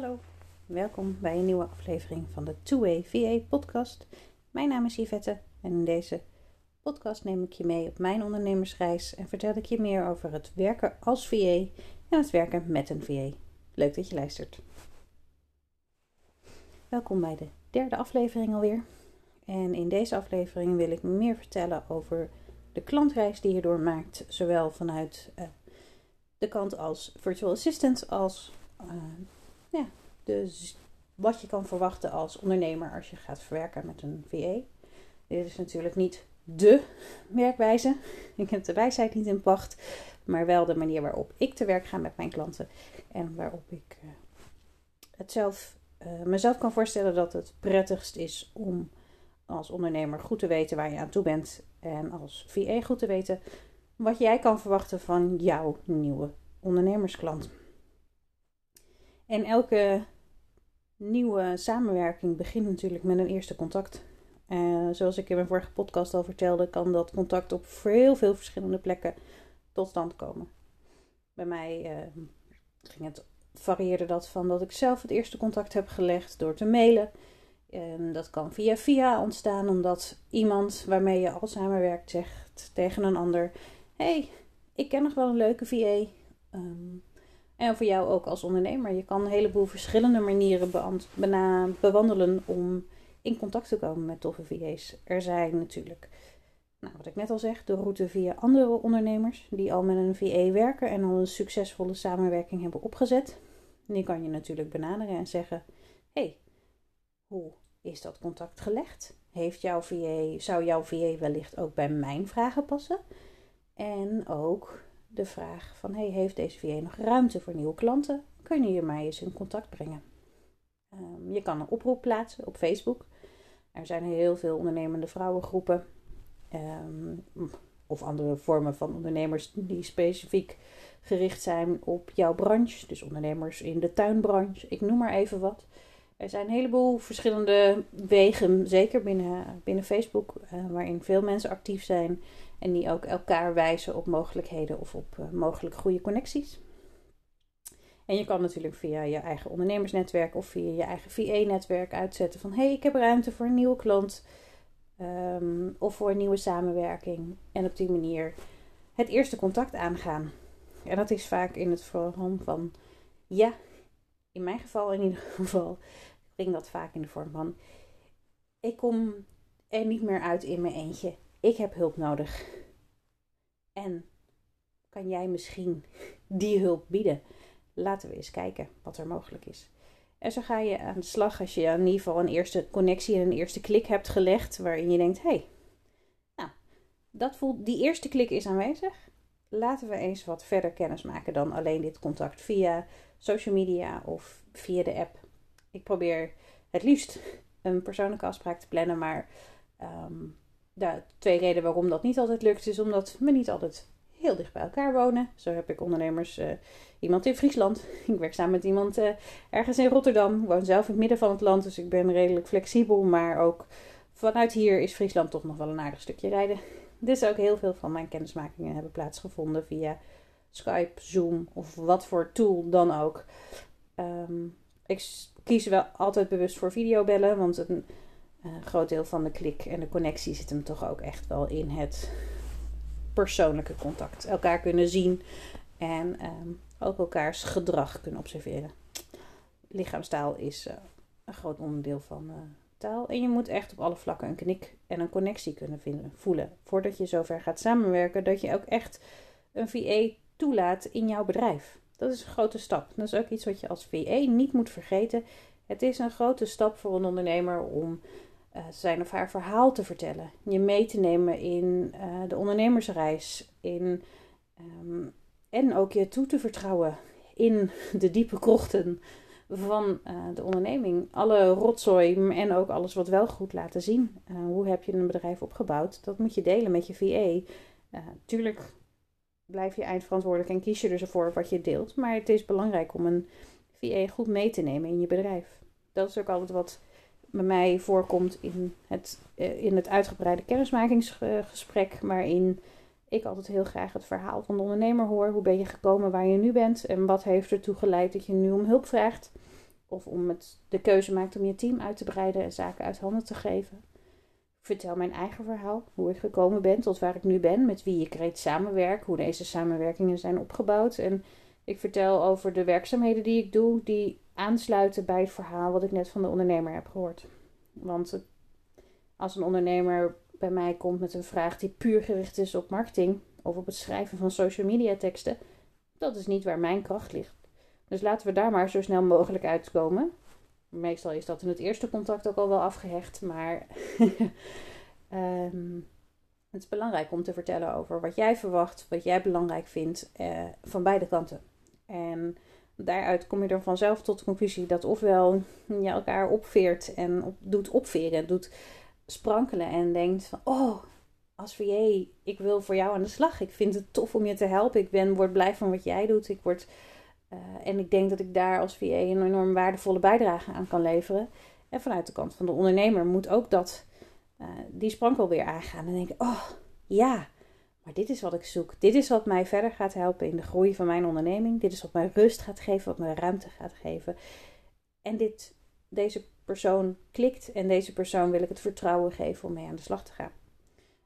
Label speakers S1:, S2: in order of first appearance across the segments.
S1: Hallo, welkom bij een nieuwe aflevering van de Two Way VA podcast. Mijn naam is Yvette en in deze podcast neem ik je mee op mijn ondernemersreis en vertel ik je meer over het werken als VA en het werken met een VA. Leuk dat je luistert. Welkom bij de derde aflevering alweer. En in deze aflevering wil ik meer vertellen over de klantreis die je doormaakt, zowel vanuit uh, de kant als virtual assistant als uh, ja, dus wat je kan verwachten als ondernemer als je gaat verwerken met een VA. Dit is natuurlijk niet de werkwijze. Ik heb de wijsheid niet in pacht, maar wel de manier waarop ik te werk ga met mijn klanten en waarop ik uh, het zelf, uh, mezelf kan voorstellen dat het prettigst is om als ondernemer goed te weten waar je aan toe bent en als VA goed te weten wat jij kan verwachten van jouw nieuwe ondernemersklant. En elke nieuwe samenwerking begint natuurlijk met een eerste contact. Uh, zoals ik in mijn vorige podcast al vertelde, kan dat contact op heel veel verschillende plekken tot stand komen. Bij mij uh, ging het, varieerde dat van dat ik zelf het eerste contact heb gelegd door te mailen. En dat kan via via ontstaan, omdat iemand waarmee je al samenwerkt zegt tegen een ander: hey, ik ken nog wel een leuke VA. Um, en voor jou ook als ondernemer. Je kan een heleboel verschillende manieren bewandelen om in contact te komen met toffe VA's. Er zijn natuurlijk, nou, wat ik net al zeg, de route via andere ondernemers die al met een VA werken en al een succesvolle samenwerking hebben opgezet. Die kan je natuurlijk benaderen en zeggen: hey, hoe is dat contact gelegd? Heeft jouw VA, zou jouw VA wellicht ook bij mijn vragen passen? En ook de vraag van hey, heeft deze VA nog ruimte voor nieuwe klanten? Kun je mij eens in contact brengen? Um, je kan een oproep plaatsen op Facebook. Er zijn heel veel ondernemende vrouwengroepen um, of andere vormen van ondernemers die specifiek gericht zijn op jouw branche. Dus ondernemers in de tuinbranche, ik noem maar even wat. Er zijn een heleboel verschillende wegen, zeker binnen, binnen Facebook, uh, waarin veel mensen actief zijn. En die ook elkaar wijzen op mogelijkheden of op uh, mogelijk goede connecties. En je kan natuurlijk via je eigen ondernemersnetwerk of via je eigen VA-netwerk uitzetten van hé, hey, ik heb ruimte voor een nieuwe klant um, of voor een nieuwe samenwerking. En op die manier het eerste contact aangaan. En dat is vaak in het vorm van ja, in mijn geval in ieder geval ging dat vaak in de vorm van ik kom er niet meer uit in mijn eentje ik heb hulp nodig. En kan jij misschien die hulp bieden? Laten we eens kijken wat er mogelijk is. En zo ga je aan de slag als je in ieder geval een eerste connectie en een eerste klik hebt gelegd, waarin je denkt: hé, hey, nou, dat voelt, die eerste klik is aanwezig. Laten we eens wat verder kennis maken dan alleen dit contact via social media of via de app. Ik probeer het liefst een persoonlijke afspraak te plannen, maar um, de twee redenen waarom dat niet altijd lukt, is omdat we niet altijd heel dicht bij elkaar wonen. Zo heb ik ondernemers, uh, iemand in Friesland. Ik werk samen met iemand uh, ergens in Rotterdam. Ik woon zelf in het midden van het land, dus ik ben redelijk flexibel. Maar ook vanuit hier is Friesland toch nog wel een aardig stukje rijden. Dus ook heel veel van mijn kennismakingen hebben plaatsgevonden via Skype, Zoom of wat voor tool dan ook. Um, ik kies wel altijd bewust voor videobellen, want een een groot deel van de klik en de connectie zit hem toch ook echt wel in het persoonlijke contact. Elkaar kunnen zien en um, ook elkaars gedrag kunnen observeren. Lichaamstaal is uh, een groot onderdeel van uh, En je moet echt op alle vlakken een knik en een connectie kunnen vinden, voelen. Voordat je zover gaat samenwerken, dat je ook echt een VA toelaat in jouw bedrijf. Dat is een grote stap. Dat is ook iets wat je als VA niet moet vergeten. Het is een grote stap voor een ondernemer om uh, zijn of haar verhaal te vertellen. Je mee te nemen in uh, de ondernemersreis. In, um, en ook je toe te vertrouwen in de diepe krochten van uh, de onderneming. Alle rotzooi en ook alles wat wel goed laten zien. hoe heb je een bedrijf opgebouwd? Dat moet je delen met je VA. tuurlijk blijf je eindverantwoordelijk en kies je er voor wat je deelt. Maar het is belangrijk om een VA goed mee te nemen in je bedrijf. Dat is ook altijd wat bij mij voorkomt in het, uh, in het uitgebreide kennismakingsgesprek, waarin ik altijd heel graag het verhaal van de ondernemer hoor. Hoe ben je gekomen waar je nu bent en wat heeft ertoe geleid dat je nu om hulp vraagt? Of om het, de keuze maakt om je team uit te breiden en zaken uit handen te geven. Ik vertel mijn eigen verhaal, hoe ik gekomen ben tot waar ik nu ben, met wie ik reeds samenwerk, hoe deze samenwerkingen zijn opgebouwd. En ik vertel over de werkzaamheden die ik doe, die aansluiten bij het verhaal wat ik net van de ondernemer heb gehoord. Want als een ondernemer bij mij komt met een vraag die puur gericht is op marketing of op het schrijven van social media teksten, dat is niet waar mijn kracht ligt. Dus laten we daar maar zo snel mogelijk uitkomen. Meestal is dat in het eerste contact ook al wel afgehecht, maar um, het is belangrijk om te vertellen over wat jij verwacht, wat jij belangrijk vindt uh, van beide kanten. En daaruit kom je er vanzelf tot de conclusie dat ofwel je elkaar opveert en op, doet opveren, doet sprankelen en denkt van oh, als VA, ik wil voor jou aan de slag. Ik vind het tof om je te helpen. Ik ben, word blij van wat jij doet. Ik word, uh, en ik denk dat ik daar als VA een enorm waardevolle bijdrage aan kan leveren. En vanuit de kant van de ondernemer moet ook dat, uh, die sprankel weer aangaan. En denken, oh ja, maar dit is wat ik zoek. Dit is wat mij verder gaat helpen in de groei van mijn onderneming. Dit is wat mij rust gaat geven, wat mij ruimte gaat geven. En dit, deze persoon klikt en deze persoon wil ik het vertrouwen geven om mee aan de slag te gaan.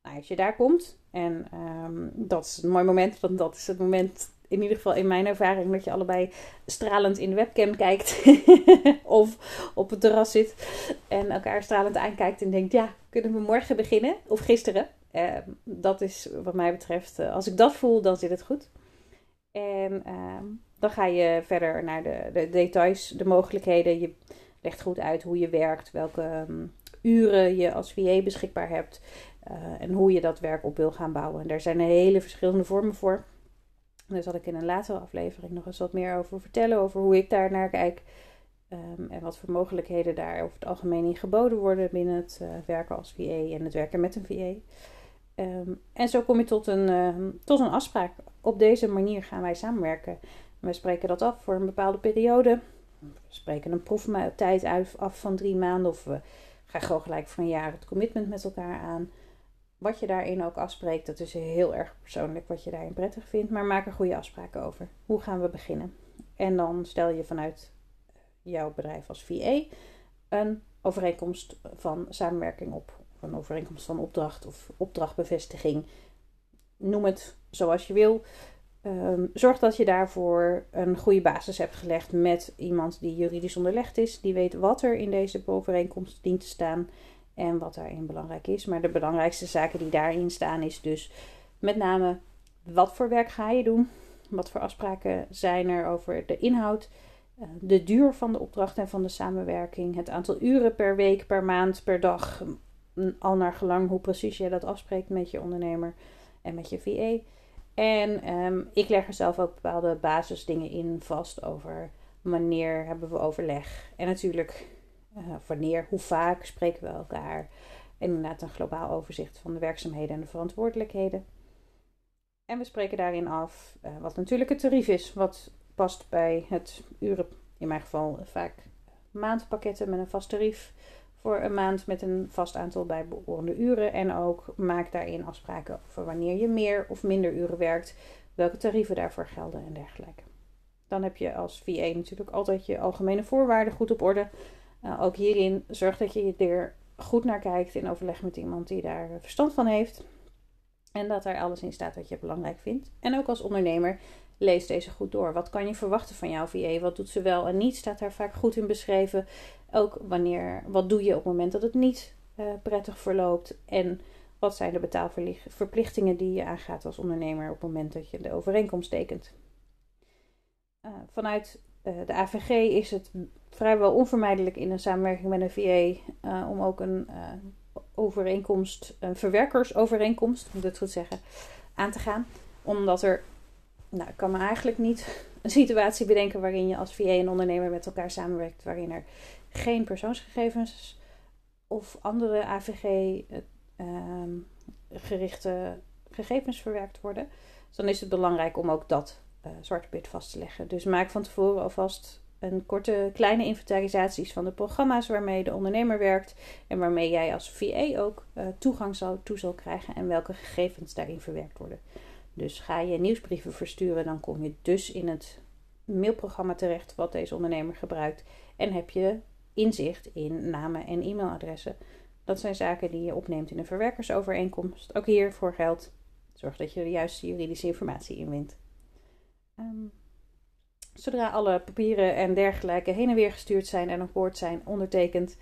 S1: Nou, als je daar komt, en um, dat is een mooi moment, want dat is het moment, in ieder geval in mijn ervaring, dat je allebei stralend in de webcam kijkt of op het terras zit en elkaar stralend aankijkt en denkt, ja, kunnen we morgen beginnen of gisteren? Uh, dat is wat mij betreft, uh, als ik dat voel, dan zit het goed. En uh, dan ga je verder naar de, de, details, de mogelijkheden. Je legt goed uit hoe je werkt, welke um, uren je als VA beschikbaar hebt uh, en hoe je dat werk op wil gaan bouwen. En daar zijn hele verschillende vormen voor. Daar zal ik in een latere aflevering nog eens wat meer over vertellen, over hoe ik daar naar kijk. Um, en wat voor mogelijkheden daar over het algemeen in geboden worden binnen het uh, werken als VA en het werken met een VA. Um, en zo kom je tot een, tot een afspraak. Op deze manier gaan wij samenwerken. We spreken dat af voor een bepaalde periode. Spreken een proeftijd af van drie maanden. Of we gaan gewoon gelijk voor een jaar het commitment met elkaar aan. Wat je daarin ook afspreekt, dat is heel erg persoonlijk wat je daarin prettig vindt. Maar maak er goede afspraken over. Hoe gaan we beginnen? En dan stel je vanuit jouw bedrijf als VA een overeenkomst van samenwerking op een overeenkomst van opdracht of opdrachtbevestiging. Noem het zoals je wil. Um, zorg dat je daarvoor een goede basis hebt gelegd met iemand die juridisch onderlegd is, die weet wat er in deze overeenkomst dient te staan en wat daarin belangrijk is. Maar de belangrijkste zaken die daarin staan is dus met name wat voor werk ga je doen, wat voor afspraken zijn er over de inhoud, eh, de duur van de opdracht en van de samenwerking, het aantal uren per week, per maand, per dag, al naar gelang hoe precies je dat afspreekt met je ondernemer en met je VA. En um, ik leg er zelf ook bepaalde basisdingen in vast over wanneer hebben we overleg. En natuurlijk uh, wanneer, hoe vaak spreken we elkaar. En inderdaad een globaal overzicht van de werkzaamheden en de verantwoordelijkheden. En we spreken daarin af uh, wat natuurlijk het tarief is. Wat past bij het uren, in mijn geval vaak maandpakketten met een vast tarief voor een maand met een vast aantal bijbehorende uren. En ook maak daarin afspraken over wanneer je meer of minder uren werkt, welke tarieven daarvoor gelden en dergelijke. Dan heb je als VA natuurlijk altijd je algemene voorwaarden goed op orde. Uh, ook hierin zorg dat je er goed naar kijkt in overleg met iemand die daar verstand van heeft. En dat er alles in staat wat je belangrijk vindt. En ook als ondernemer lees deze goed door. Wat kan je verwachten van jouw VA? Wat doet ze wel en niet? Staat daar vaak goed in beschreven. Ook wanneer, wat doe je op het moment dat het niet uh, prettig verloopt? En wat zijn de betaalverplichtingen die je aangaat als ondernemer op het moment dat je de overeenkomst tekent? Uh, vanuit uh, de AVG is het vrijwel onvermijdelijk in een samenwerking met een VA om ook een overeenkomst, een verwerkersovereenkomst, moet ik het goed zeggen, aan te gaan. Omdat er, nou, ik kan me eigenlijk niet een situatie bedenken waarin je als VA en ondernemer met elkaar samenwerkt, waarin er geen persoonsgegevens of andere AVG-gerichte ehm, gegevens verwerkt worden. Dus dan is het belangrijk om ook dat uh, zwart op wit vast te leggen. Dus maak van tevoren alvast een korte kleine inventarisaties van de programma's waarmee de ondernemer werkt en waarmee jij als VA ook uh, toegang zou, toe zal krijgen en welke gegevens daarin verwerkt worden. Dus ga je nieuwsbrieven versturen, dan kom je dus in het mailprogramma terecht wat deze ondernemer gebruikt. En heb je inzicht in namen en e-mailadressen. Dat zijn zaken die je opneemt in een verwerkersovereenkomst. Ook hiervoor geldt, zorg dat je de juiste juridische informatie inwint. Ehm, zodra alle papieren en dergelijke heen en weer gestuurd zijn en op boord zijn ondertekend,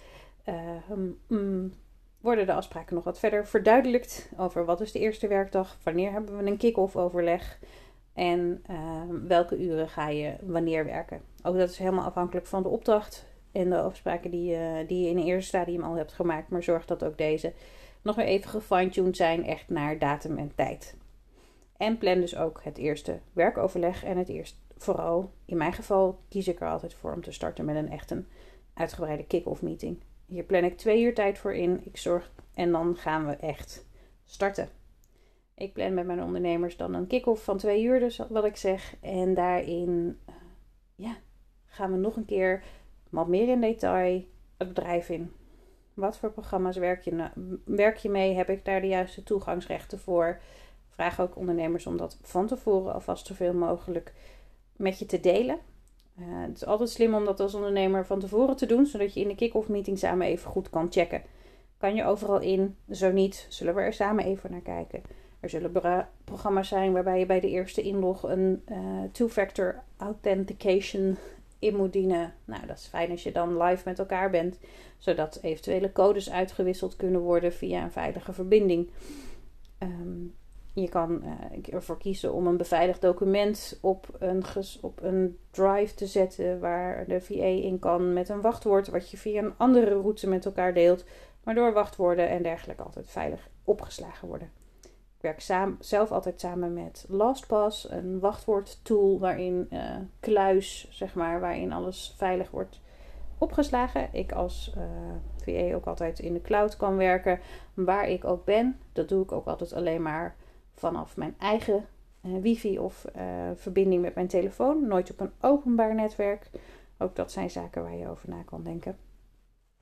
S1: uh, worden de afspraken nog wat verder verduidelijkt over wat is de eerste werkdag, wanneer hebben we een kick-off overleg en ehm, welke uren ga je wanneer werken. Ook dat is helemaal afhankelijk van de opdracht en de afspraken die, je, die je in een eerste stadium al hebt gemaakt, maar zorg dat ook deze nog weer even gefine-tuned zijn, echt naar datum en tijd. En plan dus ook het eerste werkoverleg en het eerst vooral, in mijn geval kies ik er altijd voor om te starten met een echt een uitgebreide kick-off meeting. Hier plan ik twee uur tijd voor in. Ik zorg en dan gaan we echt starten. Ik plan met mijn ondernemers dan een kick-off van twee uur, dus wat ik zeg. En daarin uh, ja, gaan we nog een keer wat meer in detail het bedrijf in. Wat voor programma's werk je, werk je mee? Heb ik daar de juiste toegangsrechten voor? Vraag ook ondernemers om dat van tevoren alvast zoveel mogelijk met je te delen. Uh, het is altijd slim om dat als ondernemer van tevoren te doen, zodat je in de kick-off meeting samen even goed kan checken. Kan je overal in? Zo niet, zullen we er samen even naar kijken. Er zullen programma's zijn waarbij je bij de eerste inlog een uh, two-factor authentication in moet dienen. Nou, dat is fijn als je dan live met elkaar bent, zodat eventuele codes uitgewisseld kunnen worden via een veilige verbinding. Um, je kan uh, ervoor kiezen om een beveiligd document op een, op een drive te zetten waar de VA in kan met een wachtwoord, wat je via een andere route met elkaar deelt, waardoor wachtwoorden en dergelijke altijd veilig opgeslagen worden. Ik werk zelf altijd samen met LastPass, een wachtwoordtool waarin uh, kluis, zeg maar, waarin alles veilig wordt opgeslagen. Ik als uh, VA ook altijd in de cloud kan werken, waar ik ook ben. Dat doe ik ook altijd alleen maar vanaf mijn eigen uh, wifi of uh, verbinding met mijn telefoon. Nooit op een openbaar netwerk. Ook dat zijn zaken waar je over na kan denken.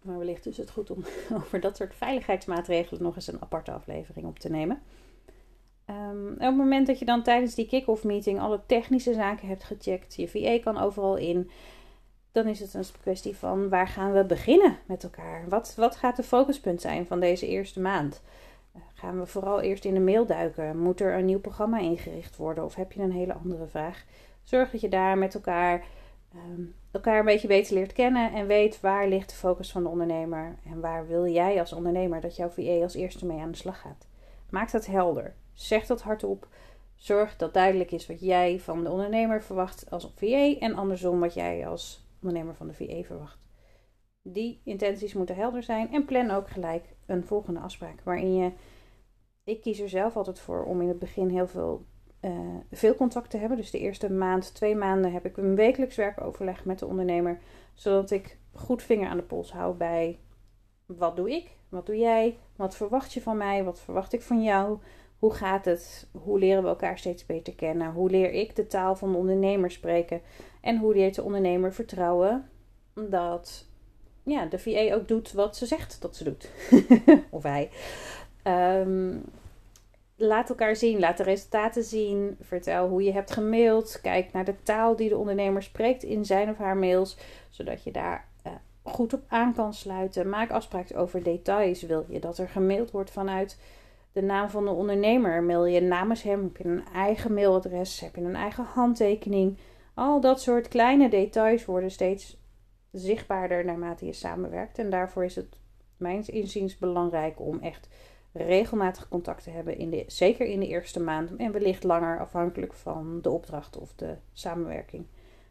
S1: Maar wellicht is het goed om over dat soort veiligheidsmaatregelen nog eens een aparte aflevering op te nemen. Um, op het moment dat je dan tijdens die kick-off meeting alle technische zaken hebt gecheckt, je VA kan overal in, dan is het een kwestie van waar gaan we beginnen met elkaar? Wat, wat gaat de focuspunt zijn van deze eerste maand? Gaan we vooral eerst in de mail duiken. Moet er een nieuw programma ingericht worden of heb je een hele andere vraag? Zorg dat je daar met elkaar, um, elkaar een beetje beter leert kennen en weet waar ligt de focus van de ondernemer en waar wil jij als ondernemer dat jouw VA als eerste mee aan de slag gaat. Maak dat helder. Zeg dat hardop. Zorg dat duidelijk is wat jij van de ondernemer verwacht als VA en andersom wat jij als ondernemer van de VA verwacht. Die intenties moeten helder zijn en plan ook gelijk een volgende afspraak waarin je ik kies er zelf altijd voor om in het begin heel veel, uh, veel contact te hebben. Dus de eerste maand, twee maanden heb ik een wekelijks werkoverleg met de ondernemer. Zodat ik goed vinger aan de pols hou bij wat doe ik? Wat doe jij? Wat verwacht je van mij? Wat verwacht ik van jou? Hoe gaat het? Hoe leren we elkaar steeds beter kennen? Hoe leer ik de taal van de ondernemer spreken? En hoe leert de ondernemer vertrouwen dat ja, de VA ook doet wat ze zegt dat ze doet? of hij. Um, laat elkaar zien, laat de resultaten zien. Vertel hoe je hebt gemaild. Kijk naar de taal die de ondernemer spreekt in zijn of haar mails, zodat je daar uh, goed op aan kan sluiten. Maak afspraken over details. Wil je dat er gemaild wordt vanuit de naam van de ondernemer? Mail je namens hem? Heb je een eigen mailadres? Heb je een eigen handtekening? Al dat soort kleine details worden steeds zichtbaarder naarmate je samenwerkt. En daarvoor is het, mijns inziens, belangrijk om echt regelmatig contact te hebben, in de, zeker in de eerste maand en wellicht langer afhankelijk van de opdracht of de samenwerking.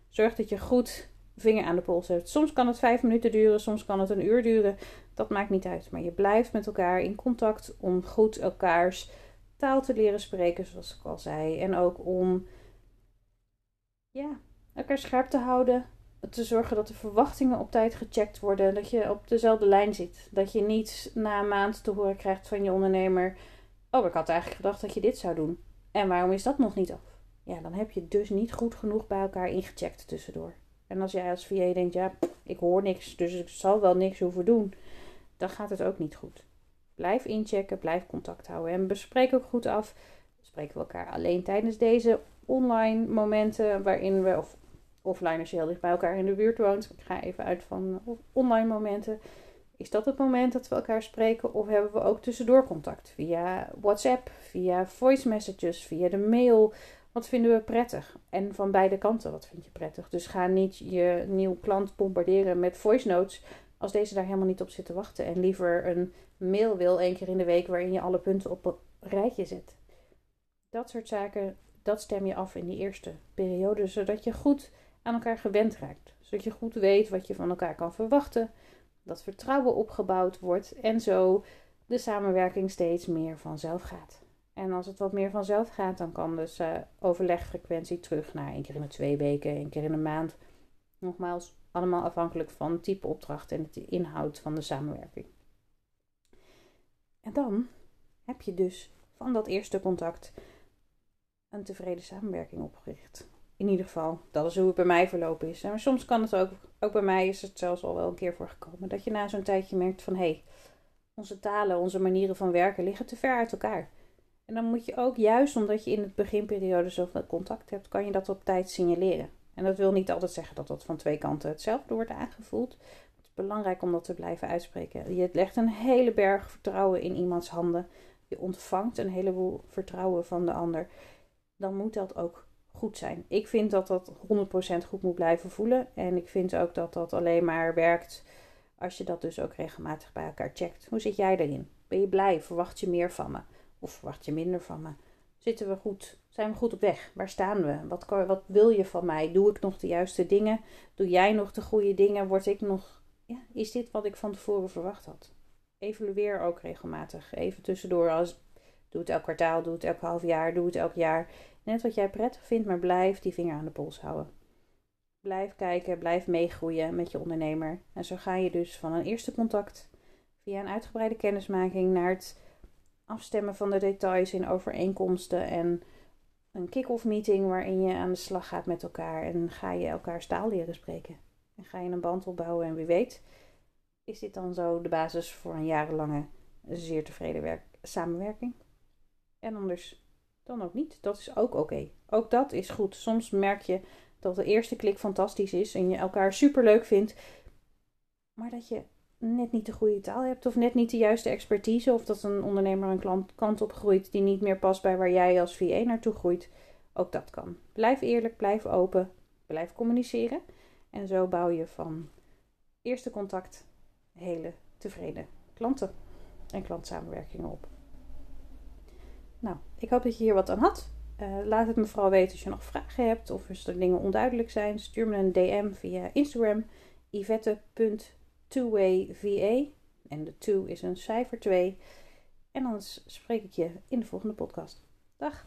S1: Zorg dat je goed vinger aan de pols hebt. Soms kan het vijf minuten duren, soms kan het een uur duren. Dat maakt niet uit. Maar je blijft met elkaar in contact om goed elkaars taal te leren spreken, zoals ik al zei. En ook om ja, elkaar scherp te houden te zorgen dat de verwachtingen op tijd gecheckt worden. Dat je op dezelfde lijn zit. Dat je niet na een maand te horen krijgt van je ondernemer: Oh, ik had eigenlijk gedacht dat je dit zou doen. En waarom is dat nog niet af? Ja, dan heb je dus niet goed genoeg bij elkaar ingecheckt tussendoor. En als jij als VA denkt: Ja, ik hoor niks, dus ik zal wel niks hoeven doen. Dan gaat het ook niet goed. Blijf inchecken, blijf contact houden en bespreek ook goed af. Spreken we elkaar alleen tijdens deze online momenten waarin we, of offline als je heel dicht bij elkaar in de buurt woont. Ik ga even uit van online momenten. Is dat het moment dat we elkaar spreken? Of hebben we ook tussendoor contact? Via WhatsApp, via voice messages, via de mail. Wat vinden we prettig? En van beide kanten, wat vind je prettig? Dus ga niet je nieuw klant bombarderen met voice notes als deze daar helemaal niet op zit te wachten. En liever een mail wil één keer in de week waarin je alle punten op een rijtje zet. Dat soort zaken, dat stem je af in die eerste periode, zodat je goed aan elkaar gewend raakt. Zodat je goed weet wat je van elkaar kan verwachten, dat vertrouwen opgebouwd wordt en zo de samenwerking steeds meer vanzelf gaat. En als het wat meer vanzelf gaat, dan kan dus uh, overlegfrequentie terug naar één keer in de twee weken, één keer in de maand. Nogmaals, allemaal afhankelijk van type opdracht en de inhoud van de samenwerking. En dan heb je dus van dat eerste contact een tevreden samenwerking opgericht. In ieder geval, dat is hoe het bij mij verlopen is. Maar soms kan het ook, ook bij mij is het zelfs al wel een keer voorgekomen, dat je na zo'n tijdje merkt van hé, hey, onze talen, onze manieren van werken liggen te ver uit elkaar. En dan moet je ook, juist omdat je in het beginperiode zoveel contact hebt, kan je dat op tijd signaleren. En dat wil niet altijd zeggen dat dat van twee kanten hetzelfde wordt aangevoeld. Het is belangrijk om dat te blijven uitspreken. Je legt een hele berg vertrouwen in iemands handen. Je ontvangt een heleboel vertrouwen van de ander. Dan moet dat ook goed zijn. Ik vind dat dat 100% goed moet blijven voelen. En ik vind ook dat dat alleen maar werkt als je dat dus ook regelmatig bij elkaar checkt. Hoe zit jij erin? Ben je blij? Verwacht je meer van me? Of verwacht je minder van me? Zitten we goed? Zijn we goed op weg? Waar staan we? Wat, wat wil je van mij? Doe ik nog de juiste dingen? Doe jij nog de goede dingen? Word ik nog. Ja, is dit wat ik van tevoren verwacht had? Evalueer ook regelmatig. Even tussendoor als. Doe het elk kwartaal, doe het elk half jaar, doe het elk jaar. Net wat jij prettig vindt, maar blijf die vinger aan de pols houden. Blijf kijken, blijf meegroeien met je ondernemer. En zo ga je dus van een eerste contact via een uitgebreide kennismaking naar het afstemmen van de details in overeenkomsten en een kick-off meeting waarin je aan de slag gaat met elkaar en ga je elkaar taal leren spreken. En ga je een band opbouwen en wie weet is dit dan zo de basis voor een jarenlange zeer tevreden werk, samenwerking. En anders dan ook niet. Dat is ook oké. Ook dat is goed. Soms merk je dat de eerste klik fantastisch is en je elkaar super leuk vindt, maar dat je net niet de goede taal hebt of net niet de juiste expertise of dat een ondernemer een klant, kant op groeit die niet meer past bij waar jij als VA naartoe groeit. Ook dat kan. Blijf eerlijk, blijf open, blijf communiceren en zo bouw je van eerste contact hele tevreden klanten en klantsamenwerkingen op. Nou, ik hoop dat je hier wat aan had. Uh, laat het me vooral weten als je nog vragen hebt of als er dingen onduidelijk zijn. Stuur me een DM via Instagram yvette.nl two-way VA. En de two is een cijfer 2. En dan spreek ik je in de volgende podcast. Dag!